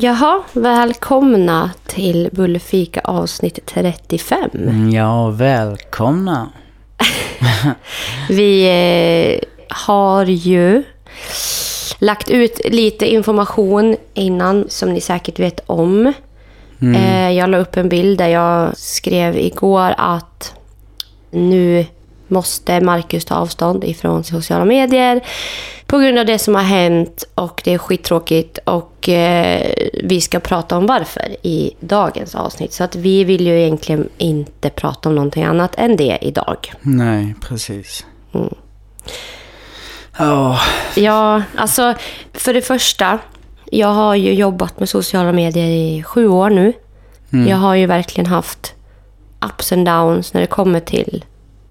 Jaha, välkomna till Bullfika avsnitt 35. Mm, Ja, välkomna. Vi eh, har ju lagt ut lite information innan som ni säkert vet om. Eh, jag la upp en bild där jag skrev igår att nu måste Marcus ta avstånd ifrån sociala medier på grund av det som har hänt och det är skittråkigt och eh, vi ska prata om varför i dagens avsnitt. Så att vi vill ju egentligen inte prata om någonting annat än det idag. Nej, precis. Mm. Ja, Ja, alltså för det första. Jag har ju jobbat med sociala medier i sju år nu. Jag har ju verkligen haft ups and downs när det kommer till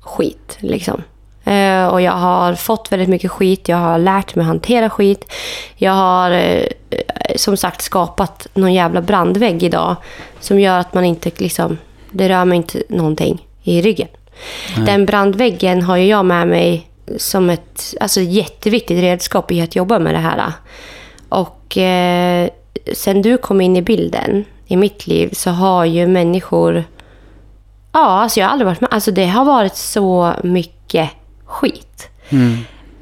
skit. Liksom. Eh, och jag har fått väldigt mycket skit. Jag har lärt mig hantera skit. Jag har eh, som sagt skapat någon jävla brandvägg idag. Som gör att man inte liksom, det rör mig inte någonting i ryggen. Den brandväggen har jag med mig som ett alltså, jätteviktigt redskap i att jobba med det här. Och eh, sen du kom in i bilden i mitt liv så har ju människor... Ja, alltså jag har aldrig varit med. Alltså det har varit så mycket skit.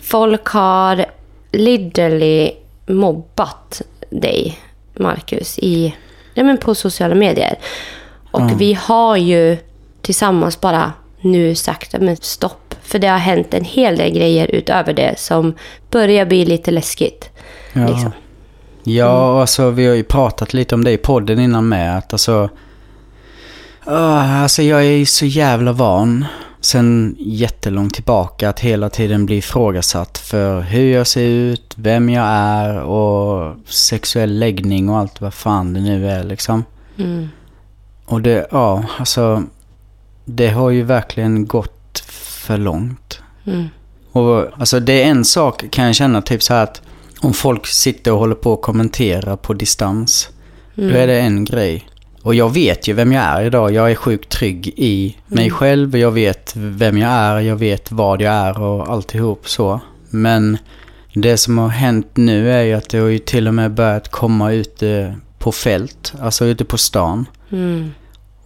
Folk har literally mobbat dig, Marcus, i, ja, men på sociala medier. Och vi har ju tillsammans bara nu sagt men stopp. För det har hänt en hel del grejer utöver det som börjar bli lite läskigt. ja. Liksom. ja alltså vi har ju pratat lite om det i podden innan med. Att alltså, ah, alltså jag är ju så jävla van sen jättelångt tillbaka att hela tiden bli ifrågasatt för hur jag ser ut, vem jag är och sexuell läggning och allt vad fan det nu är liksom. Mm. Och det, ja, alltså det har ju verkligen gått för långt. Mm. Och alltså det är en sak kan jag känna typ så här att om folk sitter och håller på och kommenterar på distans. Då är det en grej. Och jag vet ju vem jag är idag. Jag är sjukt trygg i mig själv. Jag vet vem jag är. Jag vet vad jag är och alltihop så. Men det som har hänt nu är ju att det har ju till och med börjat komma ute på fält. Alltså ute på stan. Mm.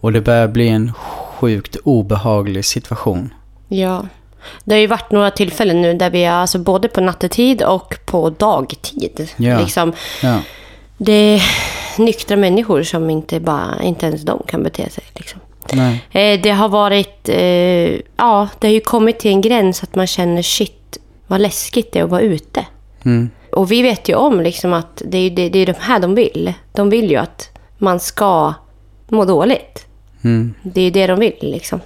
Och det börjar bli en sjukt obehaglig situation. Ja. Det har ju varit några tillfällen nu där vi är alltså både på nattetid och på dagtid. Ja. Liksom, Ja. det nyktra människor som inte, bara, inte ens de kan bete sig. Liksom. Nej. Eh, Det har varit, eh, ja, det har ju kommit till en gräns att man känner shit, vad läskigt det är att vara ute. Mm. Och vi vet ju om liksom att det är, det, det är de här de vill. De vill ju att man ska må dåligt. Mm. Det är ju det de vill liksom.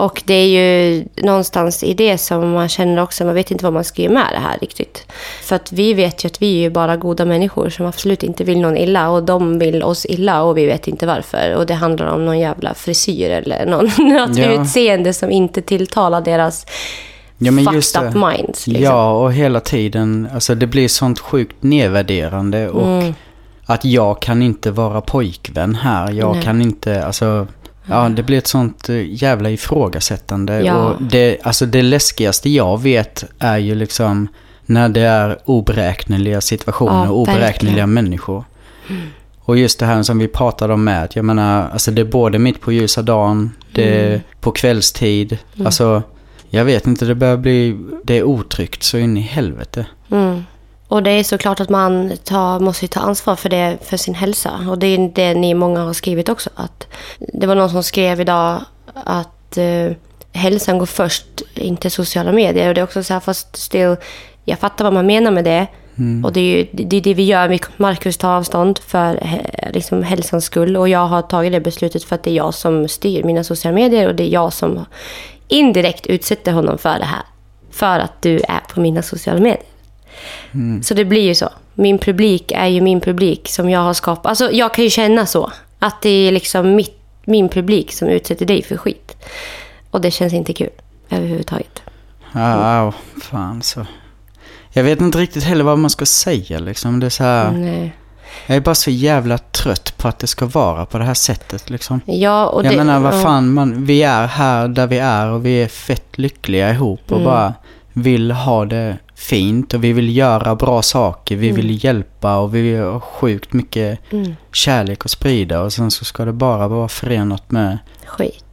Och det är ju någonstans i det som man känner också, man vet inte vad man ska göra med det här riktigt. För att vi vet ju att vi är ju bara goda människor som absolut inte vill någon illa och de vill oss illa och vi vet inte varför. Och det handlar om någon jävla frisyr eller någon, något Ja. utseende som inte tilltalar deras Ja, men just fucked up det. minds. Liksom. Ja, och hela tiden, alltså det blir sånt sjukt nedvärderande och Mm. att jag kan inte vara pojkvän här. Jag Nej. kan inte, alltså, ja det blir ett sånt eh, jävla ifrågasättande. Ja. Och det, alltså det läskigaste jag vet är ju liksom när det är oberäkneliga situationer Ja, oberäkneliga människor. Och just det här som vi pratade om med, jag menar, alltså det är både mitt på ljusa dagen, det Mm. på kvällstid. Alltså, jag vet inte, det börjar bli, det är otryggt så in i helvete. Mm. Och det är såklart att man tar, måste ta ansvar för det, för sin hälsa. Och det är det ni många har skrivit också. Att det var någon som skrev idag att eh, hälsan går först, inte sociala medier. Och det är också så här, fast still, jag fattar vad man menar med det. Och det är ju det, är det vi gör. Marcus tar avstånd för eh, liksom, hälsans skull. Och jag har tagit det beslutet för att det är jag som styr mina sociala medier. Och det är jag som indirekt utsätter honom för det här. För att du är på mina sociala medier. Så det blir ju så. Min publik är ju min publik som jag har skapat. Alltså jag kan ju känna så. Att det är liksom mitt, min publik som utsätter dig för skit. Och det känns inte kul överhuvudtaget. Ja, au, fan så. Jag vet inte riktigt heller vad man ska säga liksom. Det är så här, Nej. jag är bara så jävla trött på att det ska vara på det här sättet liksom. Ja, och jag det, menar vad fan, man, vi är här där vi är och vi är fett lyckliga ihop och Mm. bara vill ha det fint och vi vill göra bra saker. Vi vill hjälpa och vi har sjukt mycket Mm. kärlek att sprida. Och sen så ska det bara vara förenat med... Skit.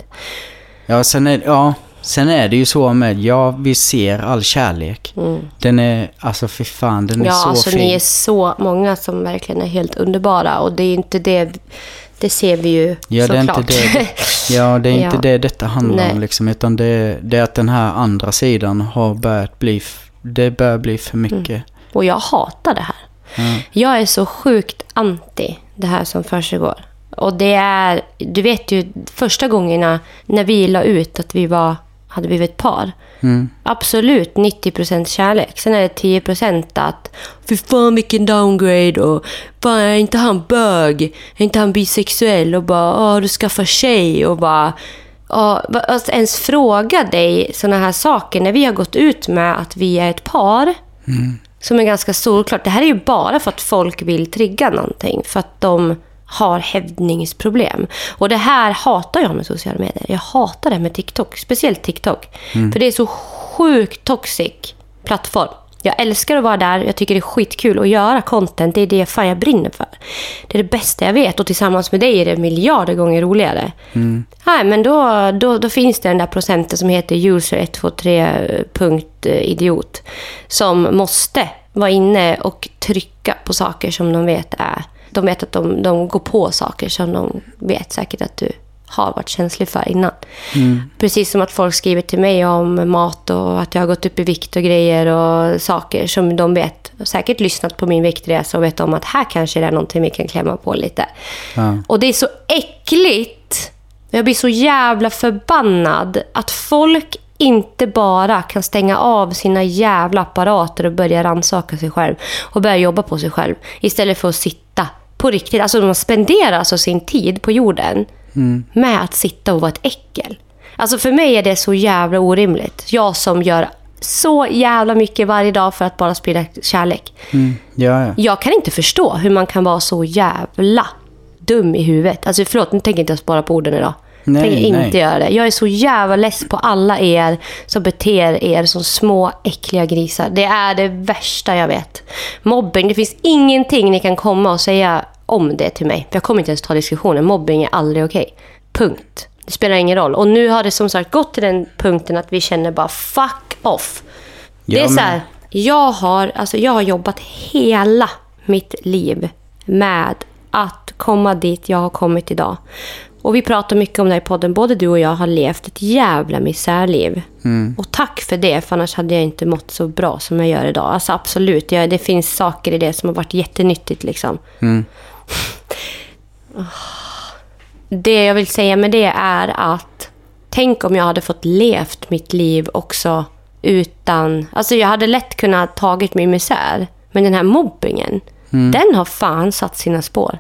Ja, sen är, ja, sen är det ju så med... Ja, vi ser all kärlek. Den är... Alltså fy fan, den är Mm. Ja, så alltså fin. ni är så många som verkligen är helt underbara. Och det är inte det... Det ser vi ju Ja, det är såklart. inte det, ja, det är inte Ja. det detta handlar om Nej. liksom. Utan det, det är att den här andra sidan har börjat bli... Det börjar bli för mycket. Och jag hatar det här. Ja. Jag är så sjukt anti det här som försiggår. Och det är, du vet ju, första gångerna när vi la ut att vi var, hade blivit ett par. Mm. Absolut 90% kärlek. Sen är det 10% att fy fan vilken downgrade och fan är inte han bög? Är inte han bisexuell? Och bara, åh du skaffar tjej och bara... Va- att ens fråga dig såna här saker när vi har gått ut med att vi är ett par. Som är ganska solklart. Det här är ju bara för att folk vill trigga någonting. För att de har hävdningsproblem. Och det här hatar jag med sociala medier. Jag hatar det med TikTok. Speciellt TikTok. För det är så sjukt toxic plattform. Jag älskar att vara där. Jag tycker det är skitkul att göra content. Det är det fan jag brinner för. Det är det bästa jag vet. Och tillsammans med dig är det miljarder gånger roligare. Nej, men då, då, då finns det den där procenten som heter user123.idiot. Som måste vara inne och trycka på saker som de vet är... De vet att de, de går på saker som de vet säkert att du har varit känslig för innan. Precis som att folk skriver till mig om mat och att jag har gått upp i vikt och grejer och saker som de vet. Säkert lyssnat på min viktresa och vet om att här kanske det är någonting vi kan klämma på lite. Ja. Och det är så äckligt. Jag blir så jävla förbannad att folk inte bara kan stänga av sina jävla apparater och börja rannsaka sig själv och börja jobba på sig själv istället för att sitta på riktigt. Alltså de spenderar alltså sin tid på jorden med att sitta och vara ett äckel. Alltså för mig är det så jävla orimligt. Jag som gör så jävla mycket varje dag för att bara sprida kärlek. Mm. Ja, ja. Jag kan inte förstå hur man kan vara så jävla dum i huvudet. Alltså förlåt, nu tänker jag inte spara på orden idag. Nej, tänker inte nej. göra det. Jag är så jävla less på alla er som beter er som små äckliga grisar. Det är det värsta jag vet. Mobbing, det finns ingenting ni kan komma och säga om det till mig. För jag kommer inte ens ta diskussionen. Mobbing är aldrig okej. Punkt. Det spelar ingen roll. Och nu har det som sagt gått till den punkten att vi känner bara fuck off. Det Ja, är så här, jag har, alltså jag har jobbat hela mitt liv med att komma dit jag har kommit idag. Och vi pratar mycket om det här i podden. Både du och jag har levt ett jävla misärliv. Och tack för det, för annars hade jag inte mått så bra som jag gör idag. Alltså absolut, jag, det finns saker i det som har varit jättenyttigt liksom. Det jag vill säga med det är att tänk om jag hade fått levt mitt liv också utan... Alltså jag hade lätt kunnat tagit mig misär. Men den här mobbingen, den har fan satt sina spår.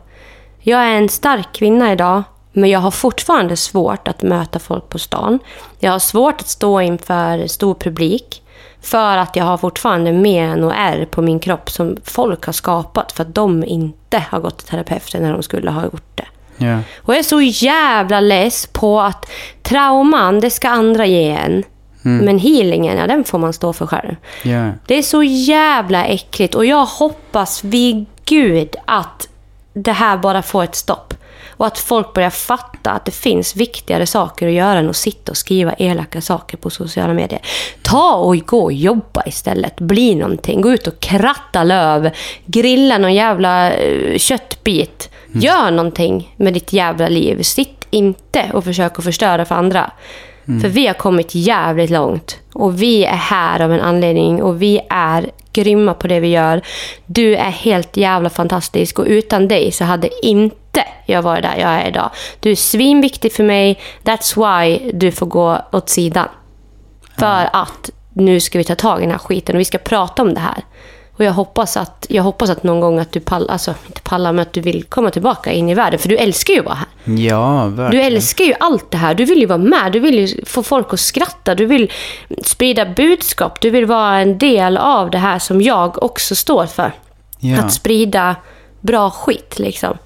Jag är en stark kvinna idag, men jag har fortfarande svårt att möta folk på stan. Jag har svårt att stå inför stor publik. För att jag har fortfarande men och ärr på min kropp som folk har skapat för att de inte har gått till terapeuten när de skulle ha gjort det. Ja. Och jag är så jävla less på att trauman, det ska andra ge en. Men healingen, ja, den får man stå för själv. Ja. Det är så jävla äckligt och jag hoppas vid gud att det här bara får ett stopp. Och att folk börjar fatta att det finns viktigare saker att göra än att sitta och skriva elaka saker på sociala medier. Ta och gå och jobba istället. Bli någonting. Gå ut och kratta löv. Grilla någon jävla eh, köttbit. Gör någonting med ditt jävla liv. Sitt inte och försök att förstöra för andra. För vi har kommit jävligt långt. Och vi är här av en anledning. Och vi är grymma på det vi gör. Du är helt jävla fantastisk. Och utan dig så hade inte jag varit där jag är idag. Du är svinviktig för mig. That's why du får gå åt sidan. För att nu ska vi ta tag i den här skiten och vi ska prata om det här. Och jag hoppas att, jag hoppas att någon gång att du pallar, alltså inte pallar, men att du vill komma tillbaka in i världen. För du älskar ju att vara här. Ja, Du verkligen. älskar ju allt det här. Du vill ju vara med. Du vill ju få folk att skratta. Du vill sprida budskap. Du vill vara en del av det här som jag också står för. Ja. Att sprida bra skit liksom.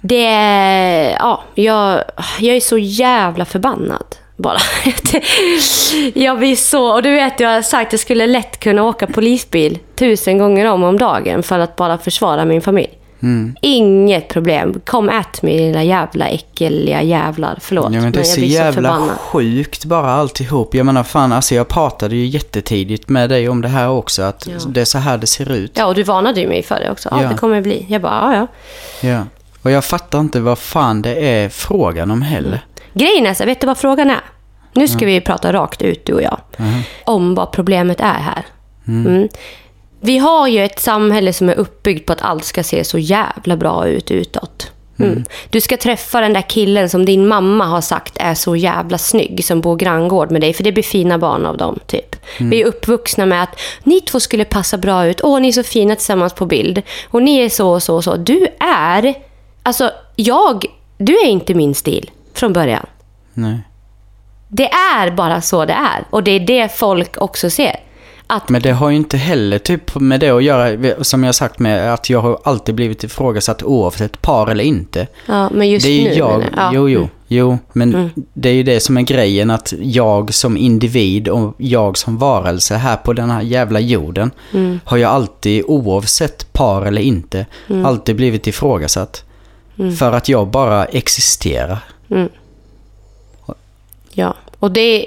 Det är... Ja, jag, jag är så jävla förbannad. Bara. jag blir så... Och du vet, jag har sagt att jag skulle lätt kunna åka polisbil tusen gånger om om dagen för att bara försvara min familj. Mm. Inget problem. Kom ät mig lilla jävla äckliga jävlar. Förlåt. Ja, men det är jag så jävla förbannad. sjukt bara alltihop. Jag menar fan, alltså jag pratade ju jättetidigt med dig om det här också. Att Ja. det är så här det ser ut. Ja, och du varnade ju mig för det också. Ja, Ja. det kommer bli. Jag bara, ja, ja. Ja. Och jag fattar inte vad fan det är frågan om heller. Grejen är så, vet du vad frågan är? Nu ska vi prata rakt ut, du och jag. Om vad problemet är här. Mm. Vi har ju ett samhälle som är uppbyggt på att allt ska se så jävla bra ut utåt. Mm. Du ska träffa den där killen som din mamma har sagt är så jävla snygg som bor granngård med dig. För det blir fina barn av dem, typ. Vi är uppvuxna med att ni två skulle passa bra ut. Åh, ni är så fina tillsammans på bild. Och ni är så och så och så. Du är... Alltså, jag... Du är inte min stil från början. Nej. Det är bara så det är. Och det är det folk också ser. Att, Men det har ju inte heller typ med det att göra, som jag sagt med att jag har alltid blivit ifrågasatt oavsett par eller inte. ja, men just det är ju nu jag. Ja. jo jo, jo, men Mm. det är ju det som är grejen att jag som individ och jag som varelse här på den här jävla jorden Mm. har jag alltid, oavsett par eller inte, Mm. alltid blivit ifrågasatt. För att jag bara existerar. Ja, och det,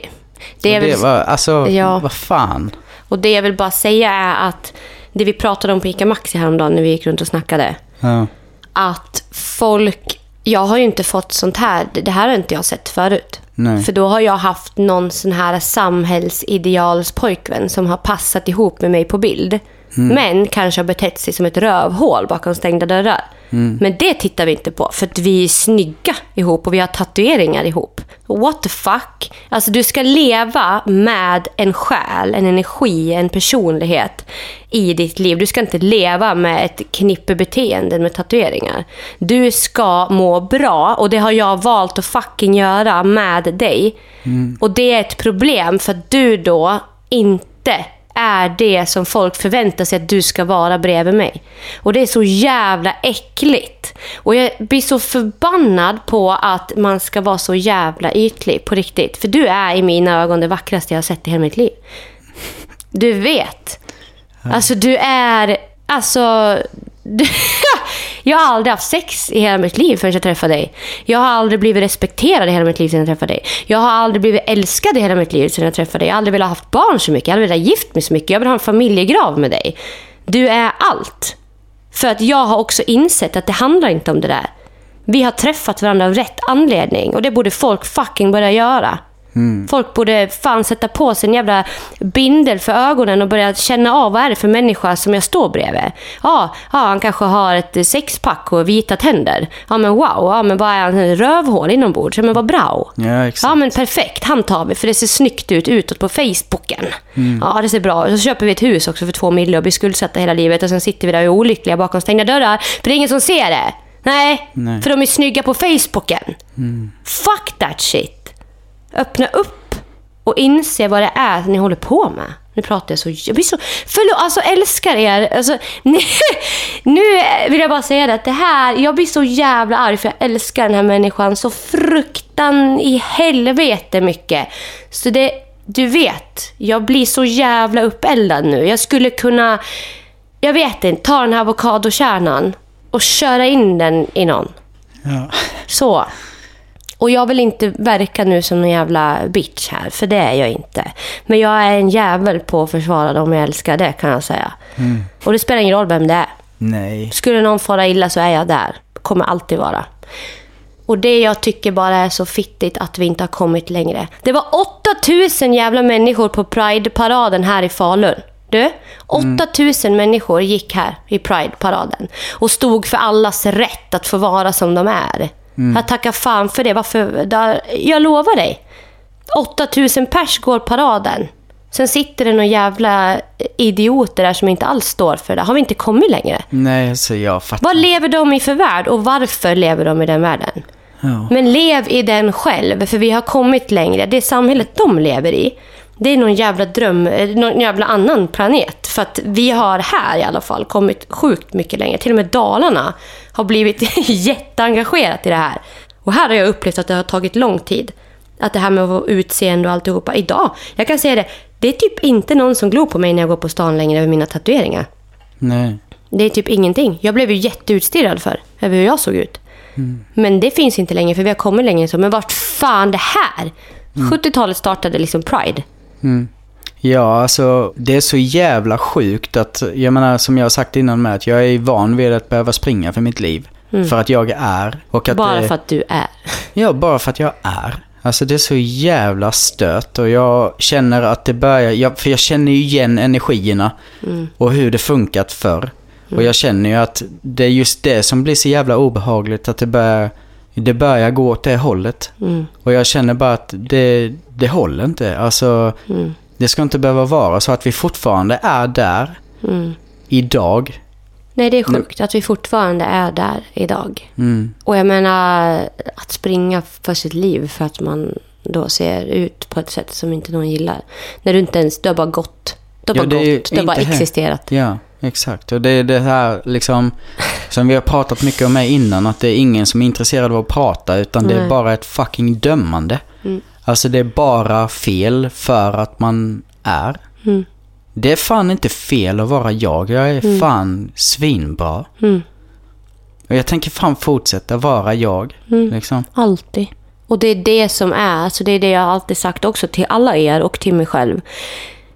det är Och det väl... var, alltså, Ja. vad fan. Och det jag vill bara säga är att det vi pratade om på Ica Maxi häromdagen när vi gick runt och snackade. Ja. Att folk... Jag har ju inte fått sånt här. Det här har inte jag sett förut. Nej. För då har jag haft någon sån här samhällsidealspojkvän som har passat ihop med mig på bild. Men kanske har betett sig som ett rövhål bakom stängda dörrar. Men det tittar vi inte på för att vi är snygga ihop och vi har tatueringar ihop. What the fuck? Alltså du ska leva med en själ, en energi, en personlighet i ditt liv. Du ska inte leva med ett knippe beteenden med tatueringar. Du ska må bra och det har jag valt att fucking göra med dig. Och det är ett problem för att du då inte är det som folk förväntar sig att du ska vara bredvid mig. Och det är så jävla äckligt. Och jag blir så förbannad på att man ska vara så jävla ytlig på riktigt. För du är i mina ögon det vackraste jag har sett i hela mitt liv. Du vet. Alltså du är... Alltså... Du, jag har aldrig haft sex i hela mitt liv förrän jag träffade dig. Jag har aldrig blivit respekterad i hela mitt liv sedan jag träffade dig. Jag har aldrig blivit älskad i hela mitt liv sedan jag träffade dig. Jag har aldrig velat ha haft barn så mycket. Jag har aldrig velat gift mig så mycket. Jag vill ha en familjegrav med dig. Du är allt. För att jag har också insett att det handlar inte om det där. Vi har träffat varandra av rätt anledning och det borde folk fucking börja göra. Folk borde fan sätta på sig en jävla bindel för ögonen och börja känna av vad är det för människa som jag står bredvid. Ja, ja han kanske har ett sexpack och vita tänder. Ja men wow, ja men vad är han? Rövhål inombords? Ja men vad bra. Ja, exakt. Ja men perfekt, han tar vi för det ser snyggt ut utåt på Facebooken. Ja det ser bra ut. Så köper vi ett hus också för två mille och blir skuldsatta hela livet och sen sitter vi där och är olyckliga bakom stängda dörrar för det är ingen som ser det. Nej, Nej. för de är snygga på Facebooken. Fuck that shit. Öppna upp och inse vad det är ni håller på med. Nu pratar jag så... Jag blir så... Förlåt, alltså älskar er. Alltså, ni, nu vill jag bara säga det att det här... Jag blir så jävla arg för jag älskar den här människan så fruktan i helvete mycket. Så det... Du vet, jag blir så jävla uppeldad nu. Jag skulle kunna... Jag vet inte, ta den här avokadokärnan och köra in den i någon. Ja. Så. Och jag vill inte verka nu som en jävla bitch här, för det är jag inte. Men jag är en jävel på att försvara dem jag älskar, det kan jag säga. Och det spelar ingen roll vem det är. Nej. Skulle någon fara illa så är jag där. Kommer alltid vara. Och det jag tycker bara är så fittigt att vi inte har kommit längre. Det var 8000 jävla människor på Pride-paraden här i Falun. Du, 8000 människor gick här i Pride-paraden och stod för allas rätt att få vara som de är. Jag tackar fan för det. Varför? Där, jag lovar dig. 8000 pers går paraden. Sen sitter det några jävla idioter där som inte alls står för det. Har vi inte kommit längre? Nej, så jag fattar. Vad lever de i för värld och varför lever de i den världen? Ja. Men lev i den själv, för vi har kommit längre. Det samhället de lever i, det är någon jävla dröm, eh, någon jävla annan planet. För att vi har här i alla fall kommit sjukt mycket längre. Till och med Dalarna har blivit jätteengagerat i det här. Och här har jag upplevt att det har tagit lång tid. Att det här med att utseende och alltihopa. Idag, jag kan säga det, det är typ inte någon som glor på mig när jag går på stan längre över mina tatueringar. Nej. Det är typ ingenting. Jag blev ju jätteutstirrad för över hur jag såg ut. Men det finns inte längre för vi har kommit längre så. Men vart fan det här? 70-talet startade liksom Pride. Ja, alltså det är så jävla sjukt att, jag menar som jag har sagt innan med att jag är van vid att behöva springa för mitt liv. För att jag är. Och att Bara det, för att du är. Ja, bara för att jag är. Alltså det är så jävla stört och jag känner att det börjar, jag, för jag känner ju igen energierna och hur det funkat förr. Och jag känner ju att det är just det som blir så jävla obehagligt, att det börjar, det börjar gå åt det hållet. Och jag känner bara att det, det håller inte. Alltså, det ska inte behöva vara så att vi fortfarande är där idag. Nej, det är sjukt att vi fortfarande är där idag. Mm. Och jag menar, att springa för sitt liv för att man då ser ut på ett sätt som inte någon gillar. När du inte ens, du har bara gått. Du har Ja, bara gått. Du har bara existerat. Ja, exakt. Och det är det här liksom som vi har pratat mycket om här innan. Att det är ingen som är intresserad av att prata utan det är Nej. bara ett fucking dömande. Alltså det är bara fel för att man är. Mm. Det är fan inte fel att vara jag. Jag är fan svinbra. Mm. Och jag tänker fan fortsätta vara jag. Mm. Liksom. Alltid. Och det är det som är, alltså det är det jag alltid sagt också till alla er och till mig själv.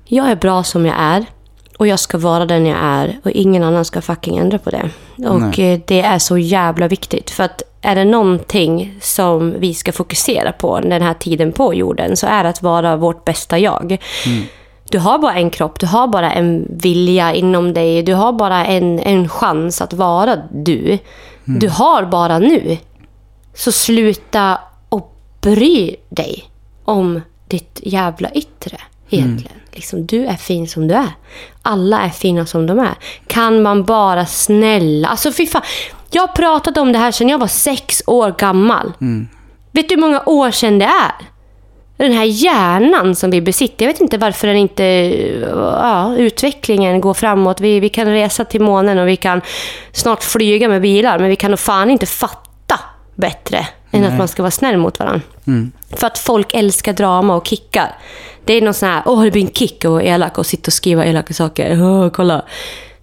Jag är bra som jag är och jag ska vara den jag är och ingen annan ska fucking ändra på det. Och eh, det är så jävla viktigt för att är det någonting som vi ska fokusera på den här tiden på jorden så är det att vara vårt bästa jag. Du har bara en kropp, du har bara en vilja inom dig, du har bara en, en chans att vara du. Du har bara nu. Så sluta och bry dig om ditt jävla yttre egentligen. Liksom, du är fin som du är. Alla är fina som de är. Kan man bara snälla... Alltså fy fan. Jag har pratat om det här sedan jag var sex år gammal. Vet du hur många år sedan det är? Den här hjärnan som vi besitter. Jag vet inte varför den inte... Ja, utvecklingen går framåt. Vi, vi kan resa till månen och vi kan snart flyga med bilar. Men vi kan nog fan inte fatta bättre än att man ska vara snäll mot varandra. För att folk älskar drama och kickar. Det är någon sån här, åh det blir en kick vara elak och sitta och skriva elaka saker. Åh, kolla.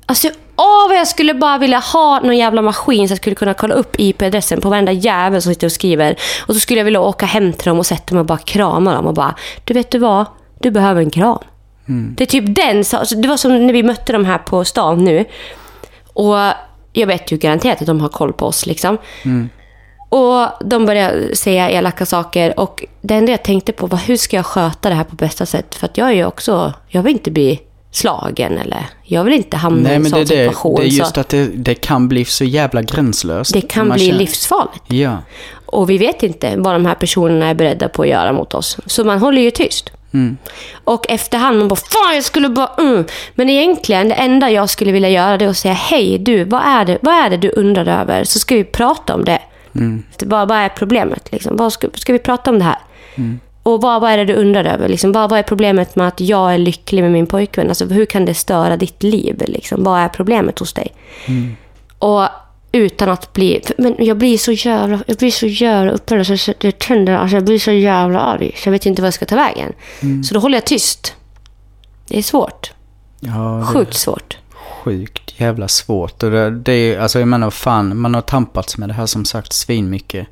Alltså, åh vad jag skulle bara vilja ha någon jävla maskin så jag skulle kunna kolla upp IP-adressen på varenda jävel som sitter och skriver. Och så skulle jag vilja åka hem till dem och sätta mig och bara krama dem och bara, du vet du vad? Du behöver en kram. Det är typ den, så- alltså, det var som när vi mötte dem här på stan nu. Och jag vet ju garanterat att de har koll på oss liksom. Och de började säga elaka saker och det enda jag tänkte på var hur ska jag sköta det här på bästa sätt? För att jag är ju också, jag vill inte bli slagen eller jag vill inte hamna i Nej en men det sån det, situation. det är just så att det, det kan bli så jävla gränslöst. det kan bli känner- livsfarligt. Ja. Och vi vet inte vad de här personerna är beredda på att göra mot oss. Så man håller ju tyst. Och efterhand man bara Fan jag skulle bara mm. Men egentligen det enda jag skulle vilja göra det är att säga Hej du, vad är det, vad är det du undrar över? Så ska vi prata om det. Det Vad, vad är problemet? Liksom? Vad ska, ska vi prata om det här? Och vad, vad är det du undrar över? Liksom, vad, vad är problemet med att jag är lycklig med min pojkvän? Alltså, hur kan det störa ditt liv? Liksom? Vad är problemet hos dig? Och utan att bli... Men jag blir så jävla, jag blir så jävla upprörd. Så så det tänder, alltså jag blir så jävla arg. Så jag vet inte vad jag ska ta vägen. Så då håller jag tyst. Det är svårt. Ja, det Sjukt svårt. Sjukt jävla svårt. Och det, det är, alltså jag menar fan, man har tampats med det här som sagt svinmycket.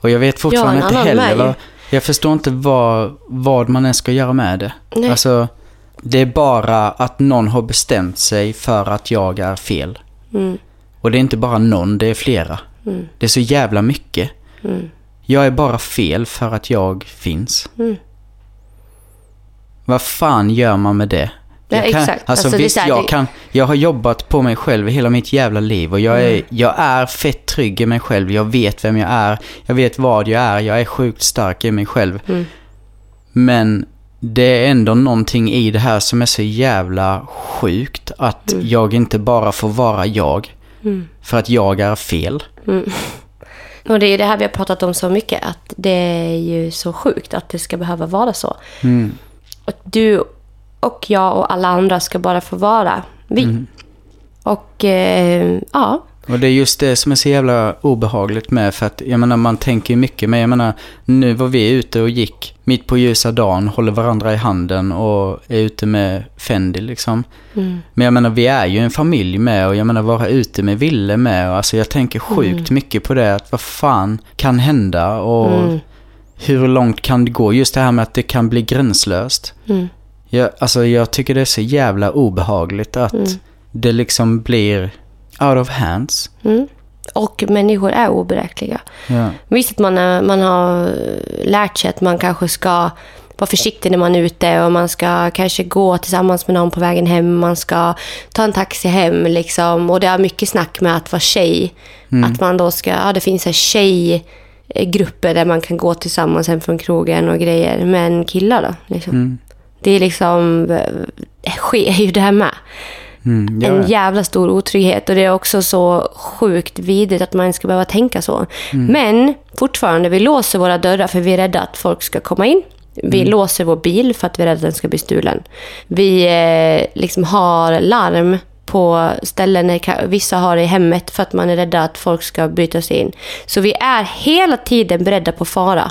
Och jag vet fortfarande Ja, inte heller vad, Jag förstår inte vad, vad man ens ska göra med det. Nej. Alltså, det är bara att någon har bestämt sig för att jag är fel. Mm. Och det är inte bara någon, det är flera. Det är så jävla mycket. Mm. Jag är bara fel för att jag finns. Mm. Vad fan gör man med det? Ja, Jag kan, exakt. Alltså, Alltså, visst, här, jag, det- kan, jag har jobbat på mig själv hela mitt jävla liv och jag är, Mm. jag är fett trygg i mig själv. Jag vet vem jag är. Jag vet vad jag är. Jag är sjukt stark i mig själv. Mm. Men det är ändå någonting i det här som är så jävla sjukt. Att Mm. jag inte bara får vara jag. För att jag är fel. Och det är det här vi har pratat om så mycket. Att det är ju så sjukt att det ska behöva vara så. Mm. Och du och jag och alla andra ska bara få vara vi. Och eh, ja, Och det är just det som är så jävla obehagligt med. För att jag menar, man tänker ju mycket. Men jag menar, nu var vi ute och gick mitt på ljusa dagen, håller varandra i handen och är ute med Fendi liksom. Mm. Men jag menar, vi är ju en familj med och jag menar, vara ute med Ville med. Och alltså jag tänker sjukt mycket på det. Att vad fan kan hända och Mm. hur långt kan det gå? Just det här med att det kan bli gränslöst. Mm. Jag, alltså jag tycker det är så jävla obehagligt att Mm. det liksom blir out of hands. Mm. Och människor är oberäkneliga. Ja. Visst att man, är, man har lärt sig att man kanske ska vara försiktig när man är ute och man ska kanske gå tillsammans med någon på vägen hem. Man ska ta en taxi hem liksom. Och det är mycket snack med att vara tjej. Att man då ska, ja det finns en tjejgrupper där man kan gå tillsammans hem från krogen och grejer. Men killar då? Liksom. Mm. Det är liksom, eh, sker ju det här med. Mm, En jävla stor otrygghet och det är också så sjukt vidrigt att man ska behöva tänka så. Men fortfarande, vi låser våra dörrar för vi är rädda att folk ska komma in. Vi låser vår bil för att vi är rädda att den ska bli stulen. Vi eh, liksom har larm på ställen vissa har det i hemmet för att man är rädda att folk ska bryta sig in. Så vi är hela tiden beredda på fara.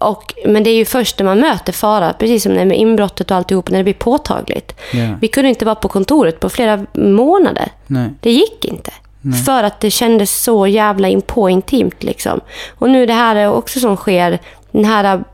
Och, men det är ju först när man möter fara, precis som med inbrottet och alltihop, när det blir påtagligt. Ja. Vi kunde inte vara på kontoret på flera månader. Nej. Det gick inte. För att det kändes så jävla inpå intimt liksom. Och nu det här är också som sker, den här,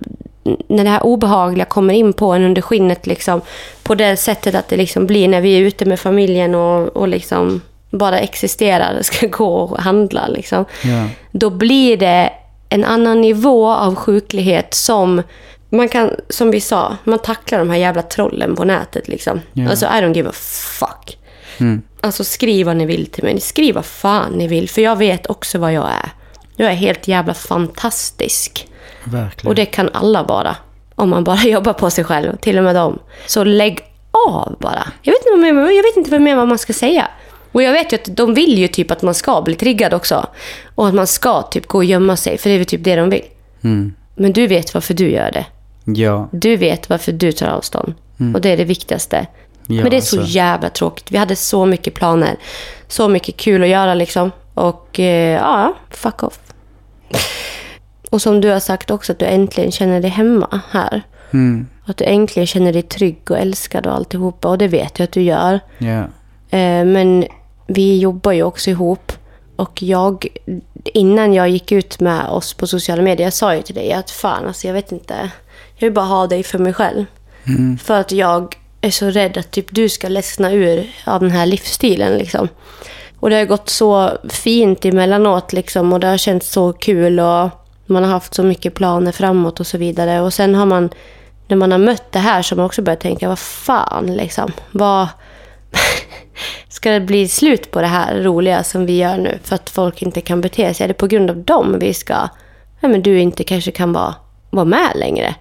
när det här obehagliga kommer in på en under skinnet liksom. På det sättet att det liksom blir när vi är ute med familjen och, och liksom bara existerar, ska gå och handla liksom. Ja. Då blir det en annan nivå av sjuklighet som man kan, som vi sa, man tacklar de här jävla trollen på nätet liksom. Ja. Alltså I don't give a fuck. Mm. Alltså skriv vad ni vill till mig. Skriv vad fan ni vill. För jag vet också vad jag är. Jag är helt jävla fantastisk. Verkligen. Och det kan alla vara. Om man bara jobbar på sig själv. Till och med dem. Så lägg av bara. Jag vet inte vad, mer- jag vet inte mer vad man ska säga. Och jag vet ju att de vill ju typ att man ska bli triggad också. Och att man ska typ gå och gömma sig. För det är väl typ det de vill. Mm. Men du vet varför du gör det. Ja. Du vet varför du tar avstånd. Och det är det viktigaste. Ja, Men det är så alltså. jävla tråkigt. Vi hade så mycket planer. Så mycket kul att göra liksom. Och eh, ja, fuck off. Och som du har sagt också, att du äntligen känner dig hemma här. Mm. Att du äntligen känner dig trygg och älskad och alltihopa. Och det vet jag att du gör. Eh, men vi jobbar ju också ihop. Och jag, innan jag gick ut med oss på sociala medier, jag sa ju till dig att fan, alltså jag vet inte. Jag vill bara ha dig för mig själv. För att jag är så rädd att typ du ska ledsna ur av den här livsstilen liksom. Och det har gått så fint emellanåt liksom och det har känts så kul och man har haft så mycket planer framåt och så vidare. Och sen har man, när man har mött det här så har man också börjat tänka, vad fan liksom. Vad... Ska det bli slut på det här roliga som vi gör nu för att folk inte kan bete sig? Är det på grund av dem vi ska... Ja, men du inte kanske kan vara, vara med längre?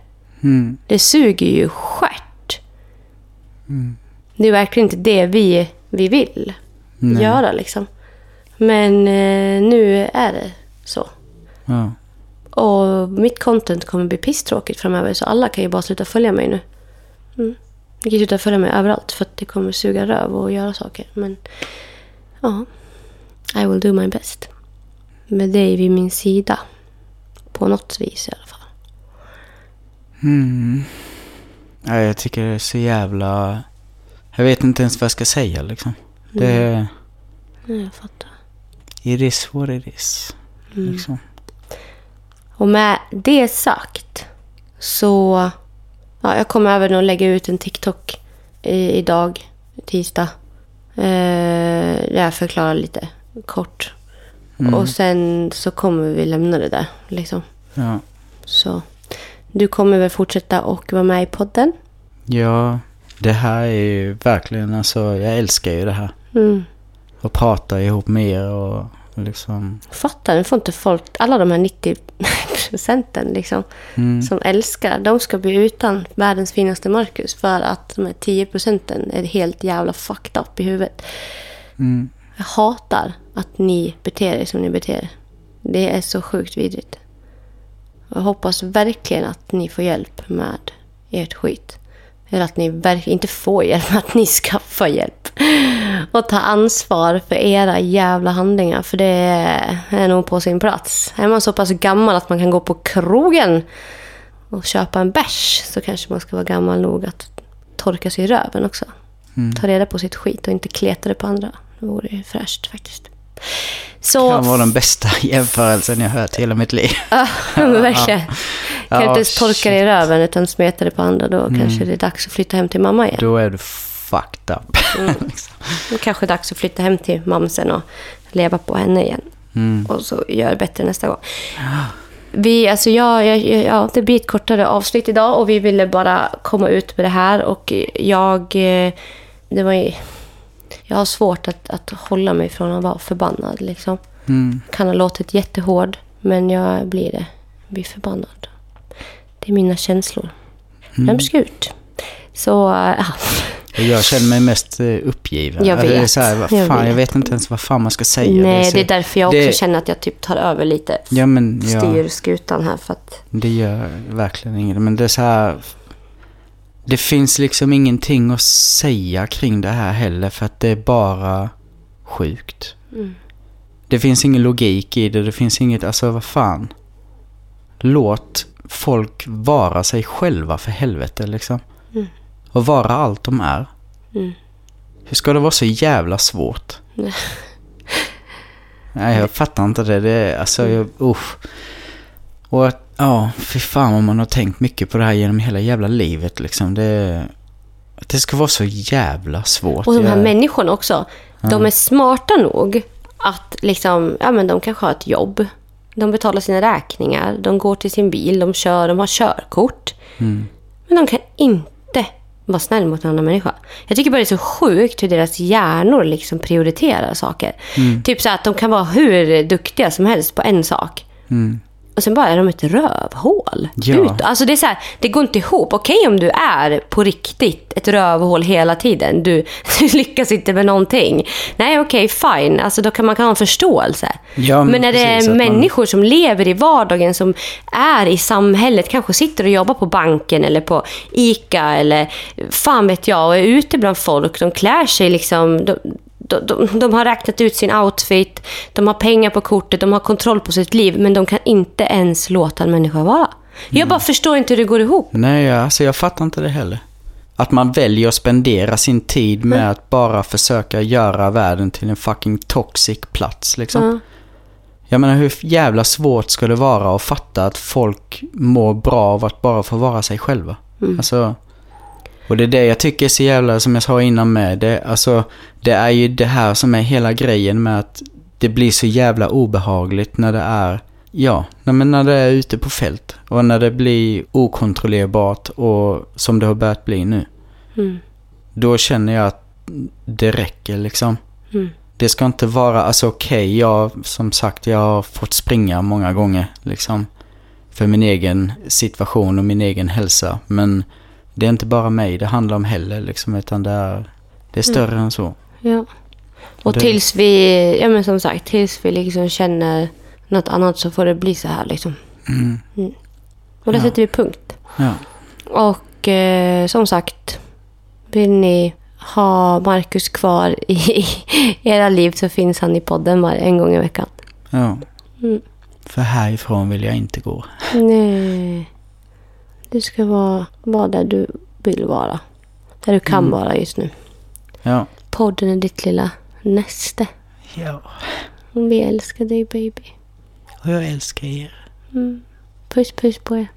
Mm. Det suger ju stjärt. Det är verkligen inte det vi, vi vill Nej. göra liksom. Men eh, nu är det så. Ja. Och mitt content kommer bli pisstråkigt framöver så alla kan ju bara sluta följa mig nu. Mm. Ni kan sluta följa mig överallt för att det kommer suga röv och göra saker. Men ja, I will do my best. Med dig vid min sida. På något vis i alla fall. Mm. Ja, jag tycker det är så jävla... Jag vet inte ens vad jag ska säga liksom. Det är... Ja, jag fattar. It is what it is. Liksom. Och med det sagt så... Ja, jag kommer även att lägga ut en TikTok i, idag, tisdag. Eh, där jag förklarar lite kort. Och sen så kommer vi lämna det där. Liksom. Ja. Så du kommer väl fortsätta och vara med i podden? ja, det här är ju verkligen alltså, jag älskar ju det här. Mm. Och prata ihop med er och liksom... Fattar, nu får inte folk, alla de här 90 procenten liksom, Mm. som älskar, de ska bli utan världens finaste Marcus för att de här 10 procenten är helt jävla fucked up i huvudet. Mm. Jag hatar att ni beter er som ni beter er. Det är så sjukt vidrigt. Jag hoppas verkligen att ni får hjälp med ert skit. Eller att ni verkligen inte får hjälp, att ni skaffar hjälp. Och ta ansvar för era jävla handlingar, för det är nog på sin plats. Är man så pass gammal att man kan gå på krogen och köpa en bärs så kanske man ska vara gammal nog att torka sig i röven också. Ta reda på sitt skit och inte kleta det på andra. Det vore ju fräscht faktiskt. Så, kan vara den bästa jämförelsen jag hört i hela mitt liv. Ja, men verkligen. Kan Ja, inte ens torka shit. dig i röven utan smeta det på andra. Då kanske det är dags att flytta hem till mamma igen. Då är du fucked up. liksom. Då kanske det är dags att flytta hem till mamsen och leva på henne igen. Mm. Och så gör det bättre nästa gång. Vi, alltså jag, jag, jag- ja, det blir ett kortare avsnitt idag och vi ville bara komma ut med det här. Och jag... eh, Det var ju, jag har svårt att, att hålla mig från att vara förbannad. Liksom. Mm. Kan ha låtit jättehård, men jag blir det. Jag blir förbannad. Det är mina känslor. De ska ut. Så, äh, ja. Jag känner mig mest eh, uppgiven. Jag Det är vet. så här, vad Jag fan, jag, vet. vet inte ens vad fan man ska säga. Nej, så- det är därför jag också det- känner att jag typ tar över lite. Ja, men ja, Styr skutan här för att... det gör verkligen inget. Men det är så här... Det finns liksom ingenting att säga kring det här heller för att det är bara sjukt. Mm. Det finns ingen logik i det. Det finns inget, alltså vad fan. Låt folk vara sig själva för helvete liksom. Mm. Och vara allt de är. Mm. Hur ska det vara så jävla svårt? Nej. Jag fattar inte det. Det är, alltså, jag, usch. Och att, ja, fy fan vad man har tänkt mycket på det här genom hela jävla livet liksom. Det, att det ska vara så jävla svårt. Och de här Jag- människorna också. De är smarta nog att liksom, ja men de kanske har ett jobb. De betalar sina räkningar, de går till sin bil, de kör, de har körkort. Mm. Men de kan inte vara snäll mot en annan människa. Jag tycker bara det är så sjukt hur deras hjärnor liksom prioriterar saker. Mm. Typ så att de kan vara hur duktiga som helst på en sak. Mm. Och sen bara är de ett rövhål. Ja. Ut. Alltså det, är så här, det går inte ihop. Okej om du är på riktigt ett rövhål hela tiden. Du, du lyckas inte med någonting. Nej okej, fine. Alltså då kan man kan ha en förståelse. Ja, men men när det precis, är att man- människor som lever i vardagen, som är i samhället, kanske sitter och jobbar på banken eller på ICA eller fan vet jag och är ute bland folk. De klär sig liksom... De, de, de, de har räknat ut sin outfit, de har pengar på kortet, de har kontroll på sitt liv, men de kan inte ens låta en människa vara. Jag bara förstår inte hur det går ihop. Nej, alltså jag fattar inte det heller. Att man väljer att spendera sin tid med att bara försöka göra världen till en fucking toxic plats liksom. Ja. Jag menar hur jävla svårt ska det vara att fatta att folk mår bra av att bara få vara sig själva? Alltså, och det är det jag tycker är så jävla, som jag sa innan med, det, alltså, det är ju det här som är hela grejen med att det blir så jävla obehagligt när det är, ja, men när det är ute på fält och när det blir okontrollerbart och som det har börjat bli nu. Mm. Då känner jag att det räcker liksom. Mm. Det ska inte vara, alltså okej, jag som sagt jag har fått springa många gånger liksom. För min egen situation och min egen hälsa. Men det är inte bara mig det handlar om heller liksom, utan det är, det är större än så. Ja. Och Det- tills vi, ja men som sagt, tills vi liksom känner något annat så får det bli så här liksom. Mm. Och där Ja. sätter vi punkt. Ja. Och eh, som sagt, vill ni ha Marcus kvar i, i era liv så finns han i podden var, en gång i veckan. ja. Mm. För härifrån vill jag inte gå. Nej. Du ska vara, vara där du vill vara. Där du kan vara just nu. Ja. Podden är ditt lilla näste. Ja. Vi älskar dig baby. Och jag älskar er. Puss puss på er.